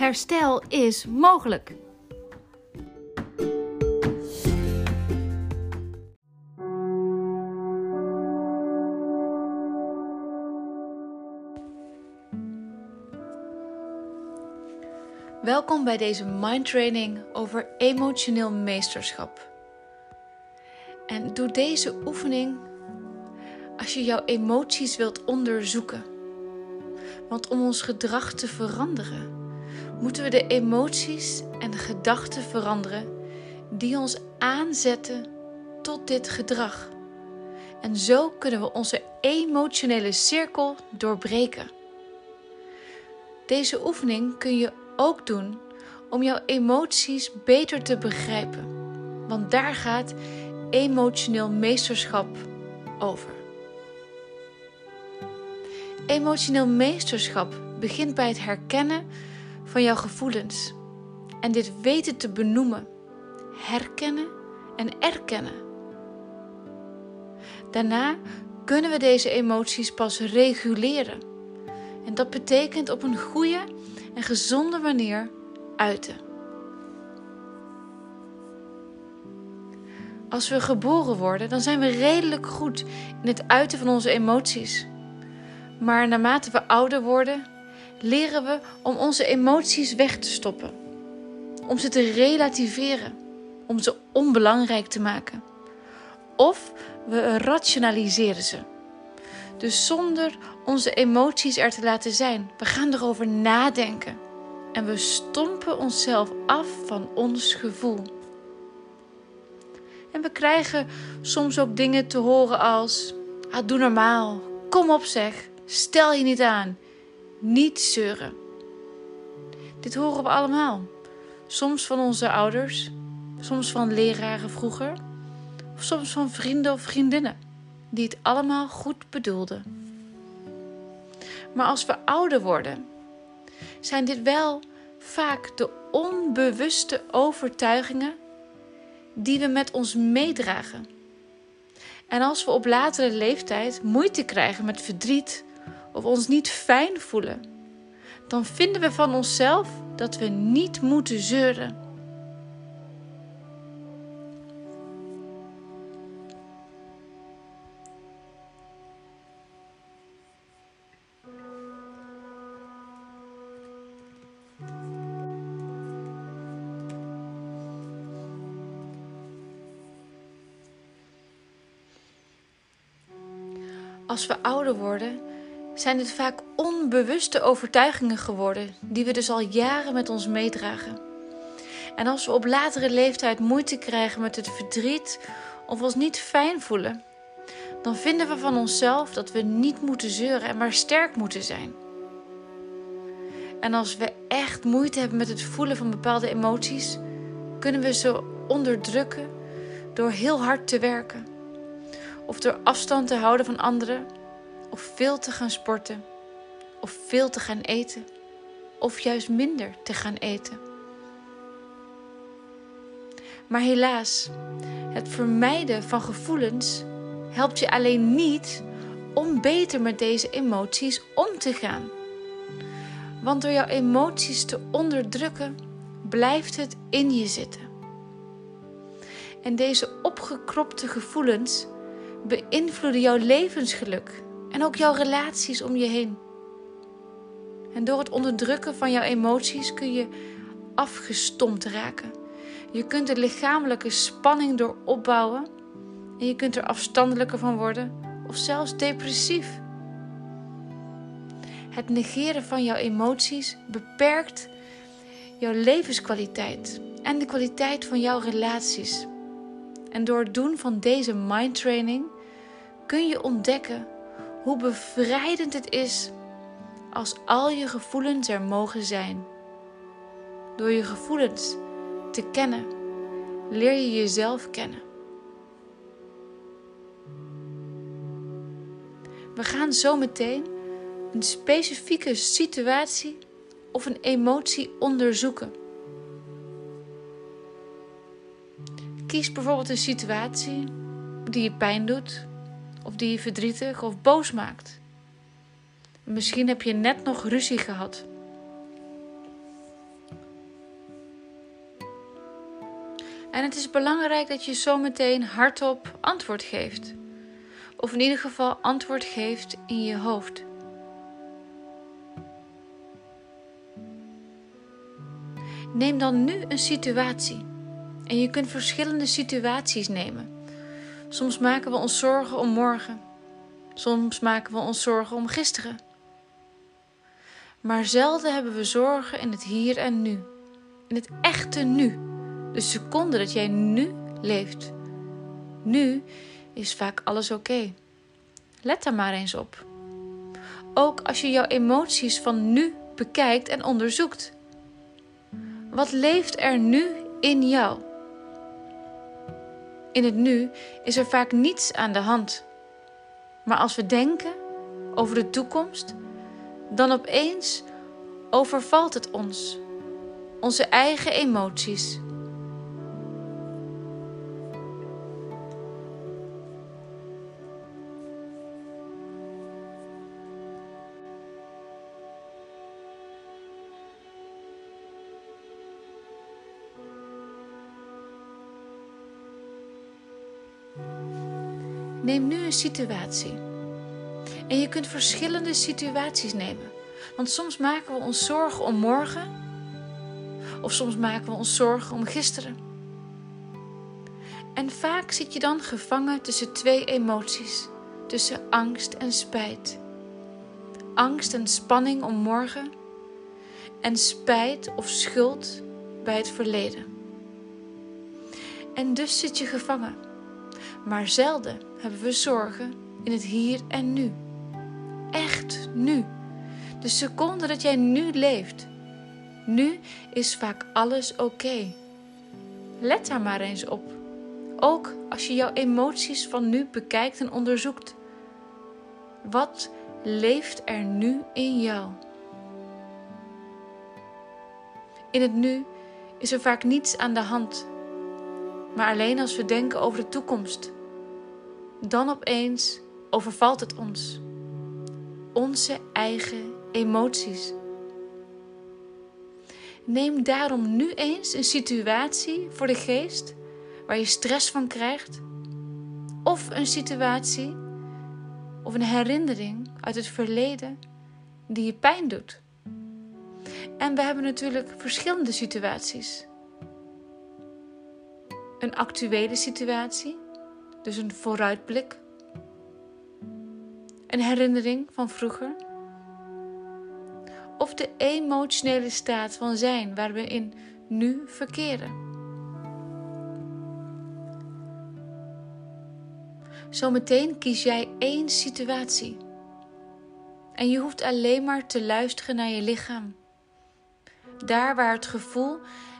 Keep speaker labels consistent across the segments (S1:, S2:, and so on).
S1: Herstel is mogelijk. Welkom bij deze mindtraining over emotioneel meesterschap. En doe deze oefening als je jouw emoties wilt onderzoeken. Want om ons gedrag te veranderen, moeten we de emoties en de gedachten veranderen die ons aanzetten tot dit gedrag. En zo kunnen we onze emotionele cirkel doorbreken. Deze oefening kun je ook doen om jouw emoties beter te begrijpen. Want daar gaat emotioneel meesterschap over. Emotioneel meesterschap begint bij het herkennen van jouw gevoelens en dit weten te benoemen, herkennen en erkennen. Daarna kunnen we deze emoties pas reguleren. En dat betekent op een goede en gezonde manier uiten. Als we geboren worden, dan zijn we redelijk goed in het uiten van onze emoties. Maar naarmate we ouder worden, leren we om onze emoties weg te stoppen. Om ze te relativeren, om ze onbelangrijk te maken. Of we rationaliseren ze. Dus zonder onze emoties er te laten zijn. We gaan erover nadenken. En we stompen onszelf af van ons gevoel. En we krijgen soms ook dingen te horen als: ah, doe normaal, kom op zeg, stel je niet aan, niet zeuren. Dit horen we allemaal. Soms van onze ouders, soms van leraren vroeger, of soms van vrienden of vriendinnen die het allemaal goed bedoelden. Maar als we ouder worden, zijn dit wel vaak de onbewuste overtuigingen die we met ons meedragen. En als we op latere leeftijd moeite krijgen met verdriet of ons niet fijn voelen, dan vinden we van onszelf dat we niet moeten zeuren. Als we ouder worden, zijn dit vaak onbewuste overtuigingen geworden, die we dus al jaren met ons meedragen. En als we op latere leeftijd moeite krijgen met het verdriet of ons niet fijn voelen, dan vinden we van onszelf dat we niet moeten zeuren en maar sterk moeten zijn. En als we echt moeite hebben met het voelen van bepaalde emoties, kunnen we ze onderdrukken door heel hard te werken of door afstand te houden van anderen, of veel te gaan sporten, of veel te gaan eten, of juist minder te gaan eten. Maar helaas, het vermijden van gevoelens helpt je alleen niet om beter met deze emoties om te gaan. Want door jouw emoties te onderdrukken, blijft het in je zitten. En deze opgekropte gevoelens beïnvloeden jouw levensgeluk en ook jouw relaties om je heen. En door het onderdrukken van jouw emoties kun je afgestompt raken. Je kunt de lichamelijke spanning door opbouwen en je kunt er afstandelijker van worden of zelfs depressief. Het negeren van jouw emoties beperkt jouw levenskwaliteit en de kwaliteit van jouw relaties. En door het doen van deze mindtraining kun je ontdekken hoe bevrijdend het is als al je gevoelens er mogen zijn. Door je gevoelens te kennen, leer je jezelf kennen. We gaan zo meteen een specifieke situatie of een emotie onderzoeken. Kies bijvoorbeeld een situatie die je pijn doet, of die je verdrietig of boos maakt. Misschien heb je net nog ruzie gehad. En het is belangrijk dat je zometeen hardop antwoord geeft. Of in ieder geval antwoord geeft in je hoofd. Neem dan nu een situatie. En je kunt verschillende situaties nemen. Soms maken we ons zorgen om morgen. Soms maken we ons zorgen om gisteren. Maar zelden hebben we zorgen in het hier en nu. In het echte nu. De seconde dat jij nu leeft. Nu is vaak alles oké. Let daar maar eens op. Ook als je jouw emoties van nu bekijkt en onderzoekt. Wat leeft er nu in jou? In het nu is er vaak niets aan de hand. Maar als we denken over de toekomst, dan opeens overvalt het ons, onze eigen emoties. Neem nu een situatie. En je kunt verschillende situaties nemen. Want soms maken we ons zorgen om morgen. Of soms maken we ons zorgen om gisteren. En vaak zit je dan gevangen tussen twee emoties. Tussen angst en spijt. Angst en spanning om morgen. En spijt of schuld bij het verleden. En dus zit je gevangen. Maar zelden hebben we zorgen in het hier en nu. Echt nu. De seconde dat jij nu leeft. Nu is vaak alles oké. Let daar maar eens op. Ook als je jouw emoties van nu bekijkt en onderzoekt. Wat leeft er nu in jou? In het nu is er vaak niets aan de hand, maar alleen als we denken over de toekomst dan opeens overvalt het ons. Onze eigen emoties. Neem daarom nu eens een situatie voor de geest waar je stress van krijgt, of een situatie of een herinnering uit het verleden die je pijn doet. En we hebben natuurlijk verschillende situaties. Een actuele situatie dus een vooruitblik. Een herinnering van vroeger. Of de emotionele staat van zijn waar we in nu verkeren. Zometeen kies jij één situatie. En je hoeft alleen maar te luisteren naar je lichaam. Daar waar het gevoel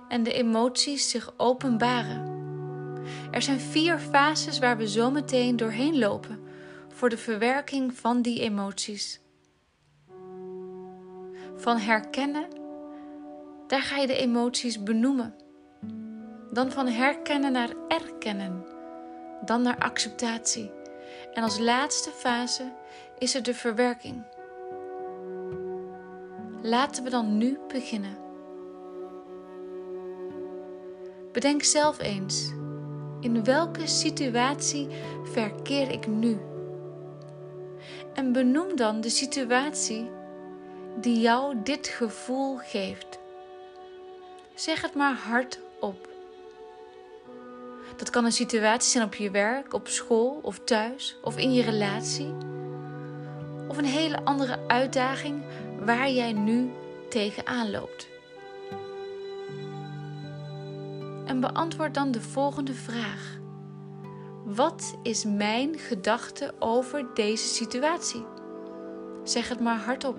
S1: en de emoties zich openbaren. Er zijn vier fases waar we zo meteen doorheen lopen voor de verwerking van die emoties. Van herkennen, daar ga je de emoties benoemen. Dan van herkennen naar erkennen, dan naar acceptatie. En als laatste fase is er de verwerking. Laten we dan nu beginnen. Bedenk zelf eens in welke situatie verkeer ik nu? En benoem dan de situatie die jou dit gevoel geeft. Zeg het maar hardop. Dat kan een situatie zijn op je werk, op school of thuis of in je relatie. Of een hele andere uitdaging waar jij nu tegenaan loopt. En beantwoord dan de volgende vraag. Wat is mijn gedachte over deze situatie? Zeg het maar hardop.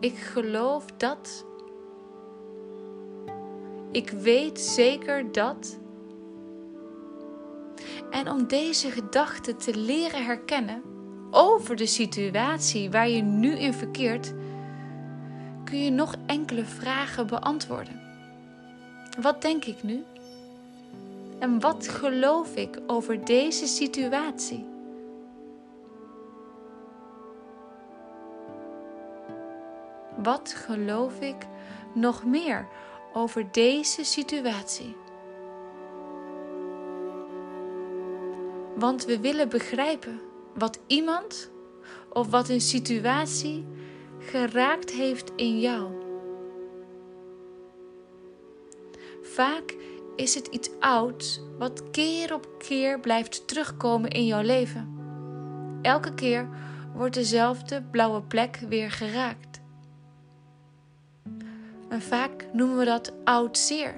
S1: Ik geloof dat. Ik weet zeker dat. En om deze gedachte te leren herkennen over de situatie waar je nu in verkeert, kun je nog enkele vragen beantwoorden. Wat denk ik nu? En wat geloof ik over deze situatie? Wat geloof ik nog meer over deze situatie? Want we willen begrijpen wat iemand of wat een situatie geraakt heeft in jou. Vaak is het iets ouds wat keer op keer blijft terugkomen in jouw leven. Elke keer wordt dezelfde blauwe plek weer geraakt. En vaak noemen we dat oud zeer.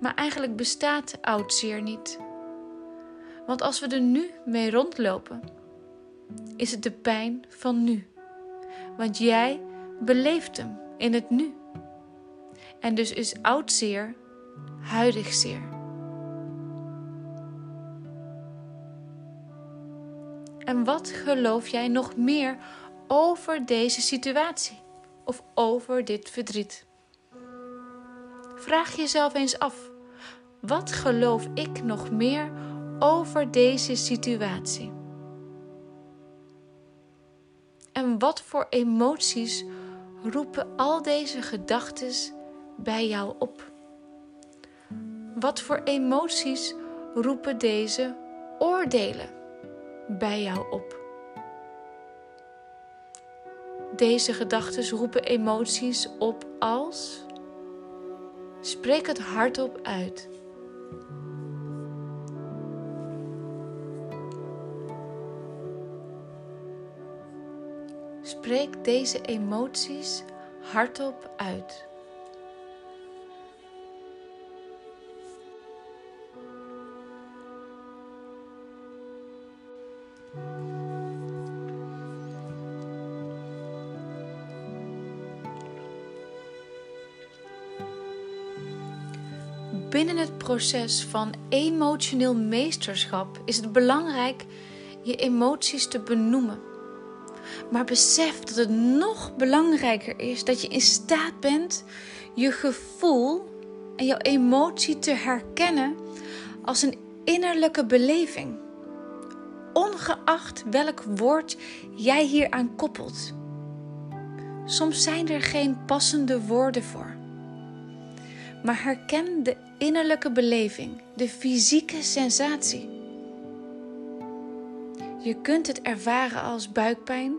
S1: Maar eigenlijk bestaat oud zeer niet. Want als we er nu mee rondlopen, is het de pijn van nu. Want jij beleeft hem in het nu. En dus is oud zeer huidig zeer. En wat geloof jij nog meer over deze situatie of over dit verdriet? Vraag jezelf eens af: wat geloof ik nog meer over deze situatie? En wat voor emoties roepen al deze gedachten bij jou op? Wat voor emoties roepen deze oordelen bij jou op? Deze gedachten roepen emoties op als. Spreek het hardop uit. Spreek deze emoties hardop uit. Binnen het proces van emotioneel meesterschap is het belangrijk je emoties te benoemen. Maar besef dat het nog belangrijker is dat je in staat bent je gevoel en jouw emotie te herkennen als een innerlijke beleving. Ongeacht welk woord jij hier aan koppelt. Soms zijn er geen passende woorden voor. Maar herken de innerlijke beleving, de fysieke sensatie. Je kunt het ervaren als buikpijn,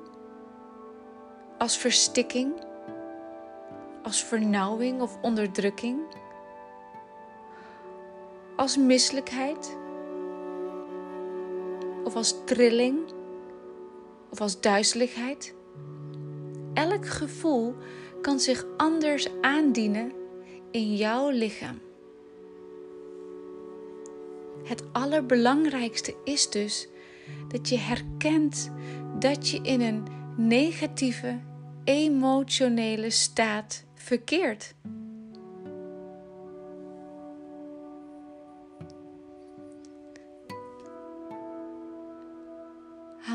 S1: als verstikking, als vernauwing of onderdrukking, als misselijkheid, of als trilling, of als duizeligheid. Elk gevoel kan zich anders aandienen in jouw lichaam. Het allerbelangrijkste is dus dat je herkent dat je in een negatieve emotionele staat verkeert.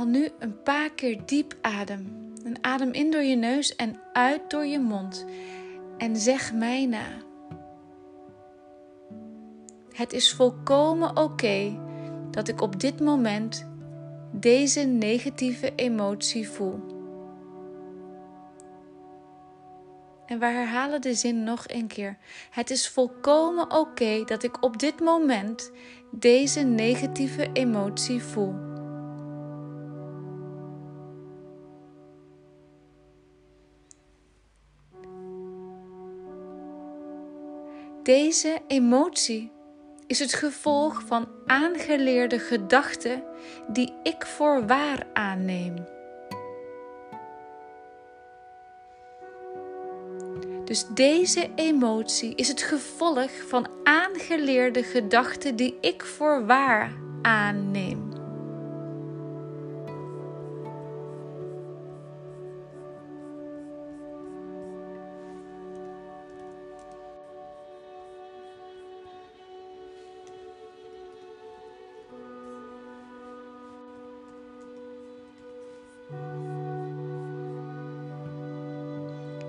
S1: Nu een paar keer diep adem. Een adem in door je neus en uit door je mond. En zeg mij na. Het is volkomen oké dat ik op dit moment deze negatieve emotie voel. En we herhalen de zin nog een keer. Het is volkomen oké dat ik op dit moment deze negatieve emotie voel. Deze emotie is het gevolg van aangeleerde gedachten die ik voor waar aanneem. Dus deze emotie is het gevolg van aangeleerde gedachten die ik voor waar aanneem.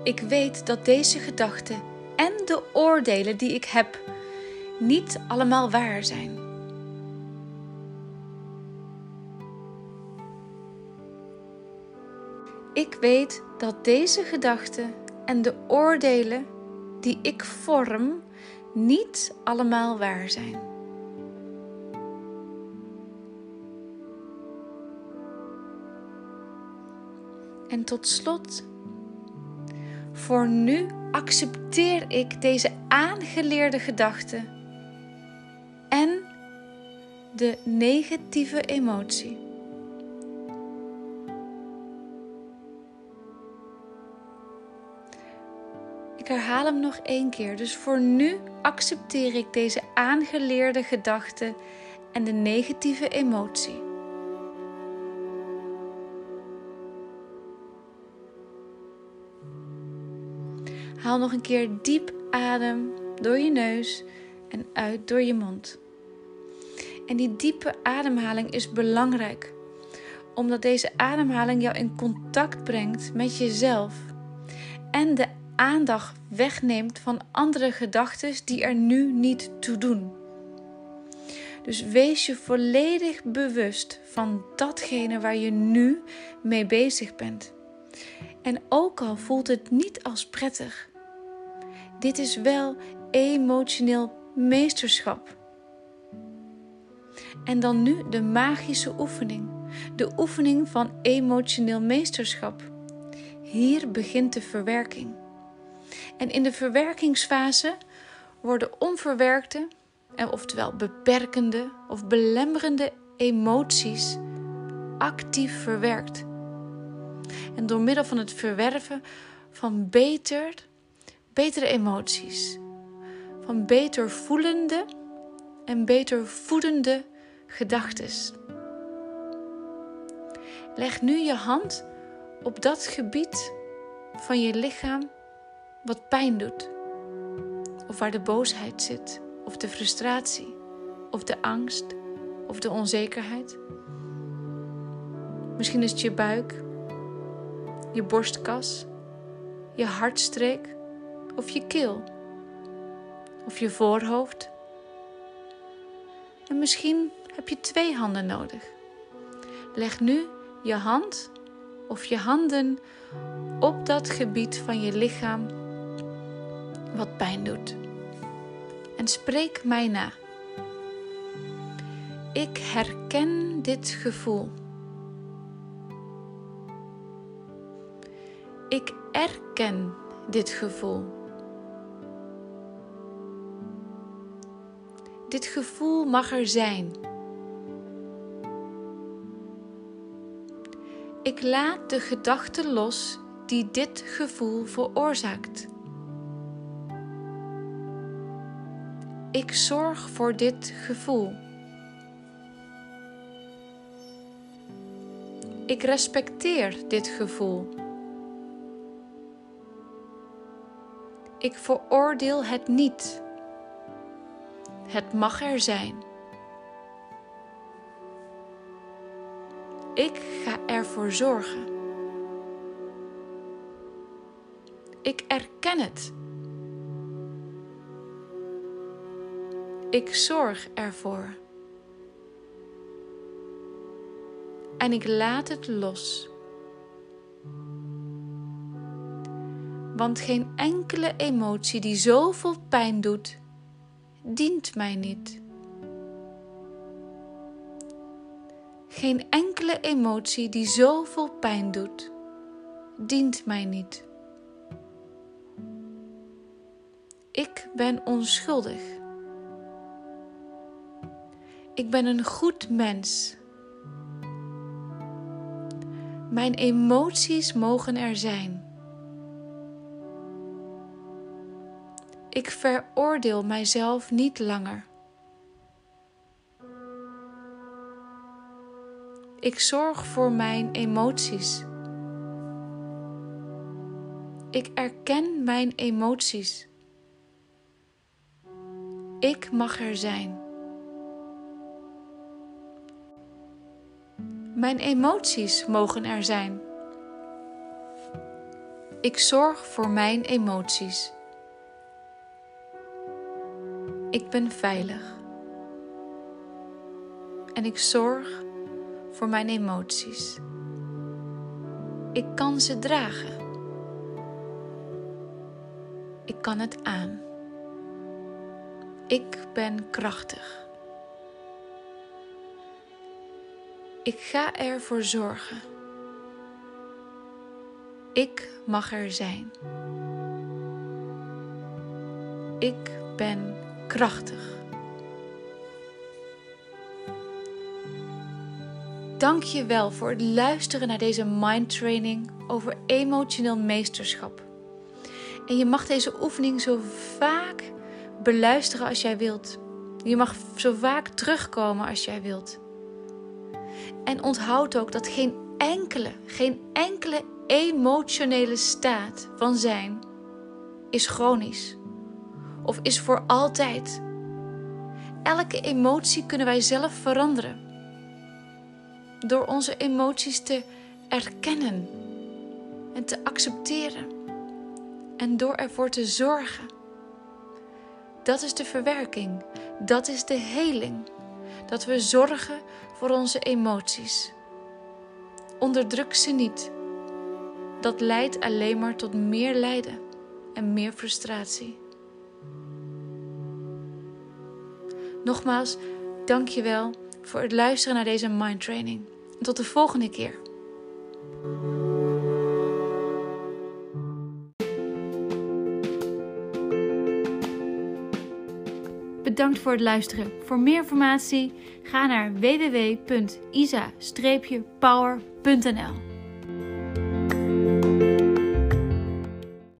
S1: Ik weet dat deze gedachten en de oordelen die ik heb niet allemaal waar zijn. Ik weet dat deze gedachten en de oordelen die ik vorm niet allemaal waar zijn. En tot slot voor nu accepteer ik deze aangeleerde gedachten en de negatieve emotie. Ik herhaal hem nog één keer. Dus voor nu accepteer ik deze aangeleerde gedachte en de negatieve emotie. Haal nog een keer diep adem door je neus en uit door je mond. En die diepe ademhaling is belangrijk, omdat deze ademhaling jou in contact brengt met jezelf en de aandacht wegneemt van andere gedachten die er nu niet toe doen. Dus wees je volledig bewust van datgene waar je nu mee bezig bent. En ook al voelt het niet als prettig, dit is wel emotioneel meesterschap. En dan nu de magische oefening, de oefening van emotioneel meesterschap. Hier begint de verwerking. En in de verwerkingsfase worden onverwerkte, oftewel beperkende of belemmerende emoties actief verwerkt. En door middel van het verwerven van beter, betere emoties, van beter voelende en beter voedende gedachten. Leg nu je hand op dat gebied van je lichaam wat pijn doet. Of waar de boosheid zit, of de frustratie, of de angst, of de onzekerheid. Misschien is het je buik, je borstkas, je hartstreek of je keel, of je voorhoofd. En misschien heb je twee handen nodig. Leg nu je hand of je handen op dat gebied van je lichaam wat pijn doet. En spreek mij na. Ik herken dit gevoel. Ik erken dit gevoel. Dit gevoel mag er zijn. Ik laat de gedachte los die dit gevoel veroorzaakt. Ik zorg voor dit gevoel. Ik respecteer dit gevoel. Ik veroordeel het niet. Het mag er zijn. Ik ga ervoor zorgen. Ik erken het. Ik zorg ervoor. En ik laat het los. Want geen enkele emotie die zoveel pijn doet, dient mij niet. Geen enkele emotie die zoveel pijn doet, dient mij niet. Ik ben onschuldig. Ik ben een goed mens. Mijn emoties mogen er zijn. Ik veroordeel mijzelf niet langer. Ik zorg voor mijn emoties. Ik erken mijn emoties. Ik mag er zijn. Mijn emoties mogen er zijn. Ik zorg voor mijn emoties. Ik ben veilig. En ik zorg voor mijn emoties. Ik kan ze dragen. Ik kan het aan. Ik ben krachtig. Ik ga ervoor zorgen. Ik mag er zijn. Ik ben krachtig. Dank je wel voor het luisteren naar deze mind training over emotioneel meesterschap. En je mag deze oefening zo vaak beluisteren als jij wilt. Je mag zo vaak terugkomen als jij wilt. En onthoud ook dat geen enkele, geen enkele emotionele staat van zijn is chronisch of is voor altijd. Elke emotie kunnen wij zelf veranderen. Door onze emoties te erkennen en te accepteren. En door ervoor te zorgen. Dat is de verwerking. Dat is de heling. Dat we zorgen voor onze emoties. Onderdruk ze niet. Dat leidt alleen maar tot meer lijden en meer frustratie. Nogmaals, dank je wel voor het luisteren naar deze mind training. tot de volgende keer. Bedankt voor het luisteren. Voor meer informatie ga naar www.isa-power.nl